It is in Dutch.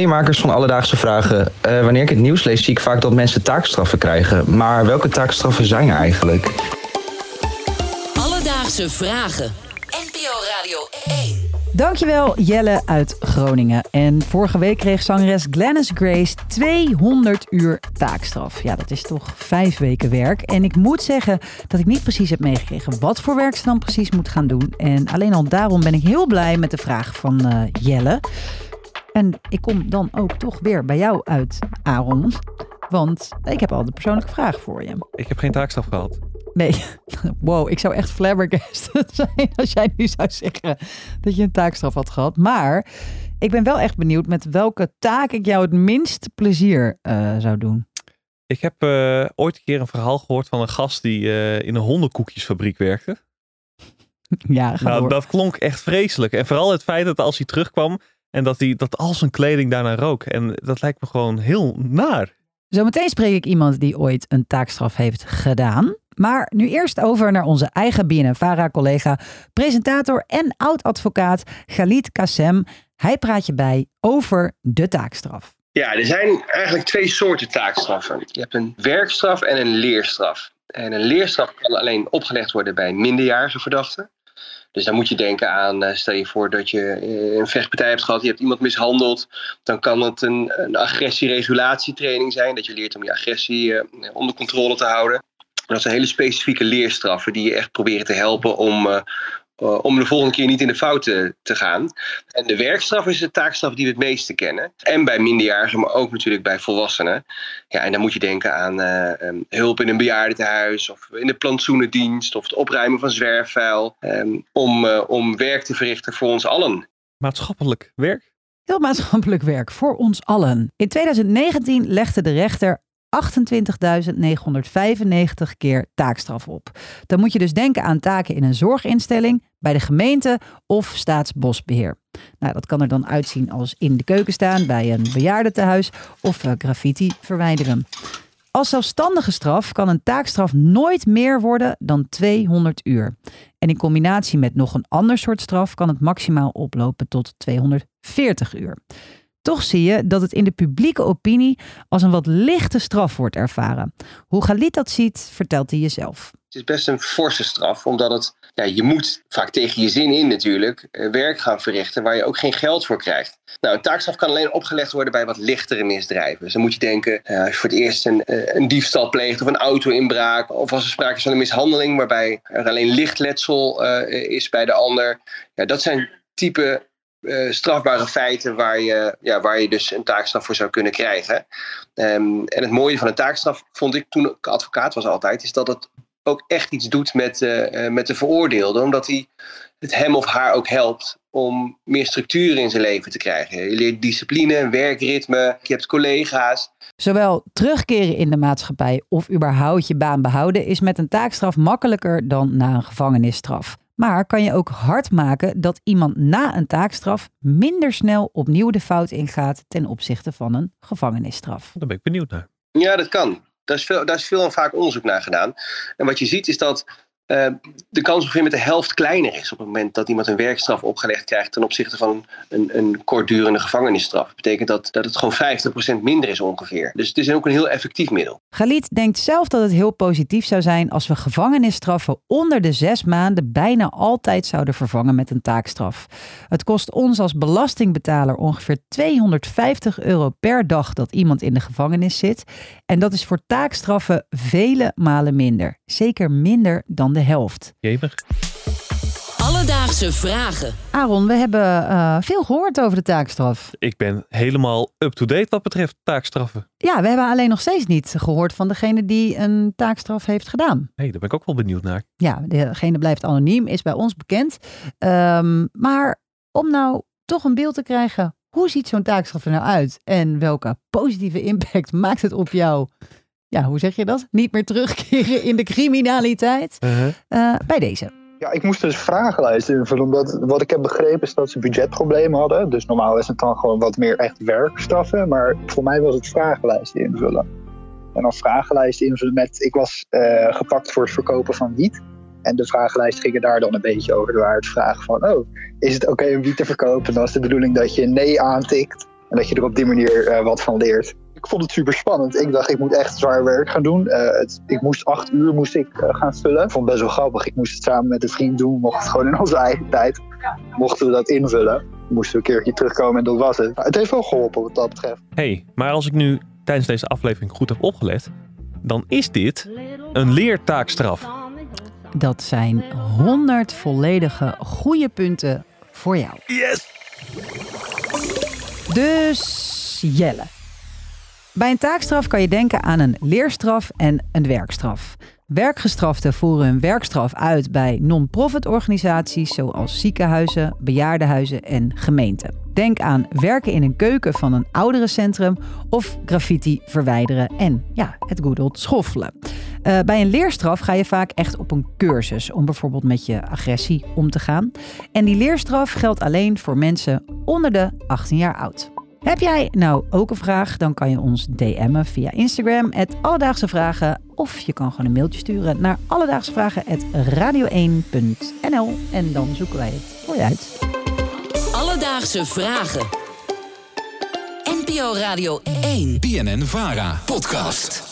Hey makers van Alledaagse Vragen. Eh, wanneer ik het nieuws lees, zie ik vaak dat mensen taakstraffen krijgen. Maar welke taakstraffen zijn er eigenlijk? Alledaagse Vragen. NPO Radio 1. Dankjewel Jelle uit Groningen. En vorige week kreeg zangeres Glennis Grace 200 uur taakstraf. Ja, dat is toch vijf weken werk. En ik moet zeggen dat ik niet precies heb meegekregen wat voor werk ze dan precies moet gaan doen. En alleen al daarom ben ik heel blij met de vraag van eh, Jelle. En ik kom dan ook toch weer bij jou uit, Aaron. Want ik heb al de persoonlijke vraag voor je. Ik heb geen taakstraf gehad. Nee, wow, ik zou echt flabbergasted zijn als jij nu zou zeggen dat je een taakstraf had gehad. Maar ik ben wel echt benieuwd met welke taak ik jou het minst plezier uh, zou doen. Ik heb uh, ooit een keer een verhaal gehoord van een gast die uh, in een hondenkoekjesfabriek werkte. Ja, nou, door. dat klonk echt vreselijk. En vooral het feit dat als hij terugkwam en dat, hij, dat al zijn kleding daarna rook. En dat lijkt me gewoon heel naar. Zometeen spreek ik iemand die ooit een taakstraf heeft gedaan. Maar nu eerst over naar onze eigen BNNVARA-collega, presentator en oud-advocaat Galit Kassem. Hij praat je bij over de taakstraf. Ja, er zijn eigenlijk twee soorten taakstraffen. Je hebt een werkstraf en een leerstraf. En een leerstraf kan alleen opgelegd worden bij minderjarige verdachten. Dus dan moet je denken aan, uh, stel je voor dat je uh, een vechtpartij hebt gehad, je hebt iemand mishandeld. Dan kan het een, een agressieregulatietraining zijn, dat je leert om je agressie uh, onder controle te houden. Dat zijn hele specifieke leerstraffen die je echt proberen te helpen om, om de volgende keer niet in de fout te, te, gaan. En de werkstraf is de taakstraf die we het meeste kennen. En bij minderjarigen, maar ook natuurlijk bij volwassenen. Ja, en dan moet je denken aan uh, um, hulp in een bejaardentehuis of in de plantsoenendienst of het opruimen van zwerfvuil. Um, om, uh, om werk te verrichten voor ons allen. Maatschappelijk werk? Heel maatschappelijk werk voor ons allen. In 2019 legde de rechter 28.995 keer taakstraf op. Dan moet je dus denken aan taken in een zorginstelling, bij de gemeente of staatsbosbeheer. Nou, dat kan er dan uitzien als in de keuken staan bij een bejaardentehuis of graffiti verwijderen. Als zelfstandige straf kan een taakstraf nooit meer worden dan 200 uur. En in combinatie met nog een ander soort straf kan het maximaal oplopen tot 240 uur. Toch zie je dat het in de publieke opinie als een wat lichte straf wordt ervaren. Hoe Galit dat ziet, vertelt hij jezelf. Het is best een forse straf, omdat het, ja, je moet vaak tegen je zin in natuurlijk werk gaan verrichten waar je ook geen geld voor krijgt. Nou, een taakstraf kan alleen opgelegd worden bij wat lichtere misdrijven. Dus dan moet je denken, uh, als je voor het eerst een, een diefstal pleegt of een auto-inbraak, of als er sprake is van een mishandeling waarbij er alleen licht letsel is bij de ander. Ja, dat zijn type uh, strafbare feiten waar je, ja, waar je dus een taakstraf voor zou kunnen krijgen. Um, en het mooie van een taakstraf vond ik toen ik advocaat was altijd, is dat het ook echt iets doet met, uh, met de veroordeelde. Omdat hij het hem of haar ook helpt om meer structuur in zijn leven te krijgen. Je leert discipline, werkritme, je hebt collega's. Zowel terugkeren in de maatschappij of überhaupt je baan behouden is met een taakstraf makkelijker dan na een gevangenisstraf. Maar kan je ook hard maken dat iemand na een taakstraf minder snel opnieuw de fout ingaat ten opzichte van een gevangenisstraf? Daar ben ik benieuwd naar. Ja, dat kan. Daar is veel, daar is veel en vaak onderzoek naar gedaan. En wat je ziet is dat uh, de kans ongeveer met de helft kleiner is op het moment dat iemand een werkstraf opgelegd krijgt ten opzichte van een, een kortdurende gevangenisstraf. Dat betekent dat, dat het gewoon 50% minder is ongeveer. Dus het is ook een heel effectief middel. Galit denkt zelf dat het heel positief zou zijn als we gevangenisstraffen onder de zes maanden bijna altijd zouden vervangen met een taakstraf. Het kost ons als belastingbetaler ongeveer 250 euro per dag dat iemand in de gevangenis zit. En dat is voor taakstraffen vele malen minder. Zeker minder dan de de helft. Jemig. Alledaagse vragen. Aaron, we hebben uh, veel gehoord over de taakstraf. Ik ben helemaal up-to-date wat betreft taakstraffen. Ja, we hebben alleen nog steeds niet gehoord van degene die een taakstraf heeft gedaan. Nee, daar ben ik ook wel benieuwd naar. Ja, degene blijft anoniem, is bij ons bekend. Um, maar om nou toch een beeld te krijgen, hoe ziet zo'n taakstraf er nou uit? En welke positieve impact maakt het op jou? Ja, hoe zeg je dat? Niet meer terugkeren in de criminaliteit. Uh -huh. uh, bij deze. Ja, ik moest dus vragenlijsten invullen. Omdat wat ik heb begrepen is dat ze budgetproblemen hadden. Dus normaal is het dan gewoon wat meer echt werkstraffen. Maar voor mij was het vragenlijsten invullen. En dan vragenlijsten invullen met... Ik was uh, gepakt voor het verkopen van wiet. En de vragenlijst ging er daar dan een beetje over. Er waren het vragen van... Oh, is het oké okay om wiet te verkopen? Dan is de bedoeling dat je nee aantikt. En dat je er op die manier eh, wat van leert. Ik vond het super spannend. Ik dacht, ik moet echt zwaar werk gaan doen. Eh, het, ik moest acht uur moest ik, eh, gaan vullen. Ik vond het best wel grappig. Ik moest het samen met een vriend doen. We mochten het gewoon in onze eigen tijd. Mochten we dat invullen. Moesten we een keertje terugkomen en dat was het. Maar het heeft wel geholpen wat dat betreft. hey, maar als ik nu tijdens deze aflevering goed heb opgelet, dan is dit een leertaakstraf. Dat zijn 100 volledige goede punten voor jou. Yes! Dus Jelle. Bij een taakstraf kan je denken aan een leerstraf en een werkstraf. Werkgestraften voeren hun werkstraf uit bij non-profit organisaties zoals ziekenhuizen, bejaardenhuizen en gemeenten. Denk aan werken in een keuken van een ouderencentrum of graffiti verwijderen en ja, het good old schoffelen. Uh, bij een leerstraf ga je vaak echt op een cursus om bijvoorbeeld met je agressie om te gaan. En die leerstraf geldt alleen voor mensen onder de 18 jaar oud. Heb jij nou ook een vraag? Dan kan je ons DM'en via Instagram, Alledaagse Vragen. Of je kan gewoon een mailtje sturen naar alledaagsevragen.radio1.nl. En dan zoeken wij het voor je uit. Alledaagse Vragen. NPO Radio 1. BNN Vara. Podcast.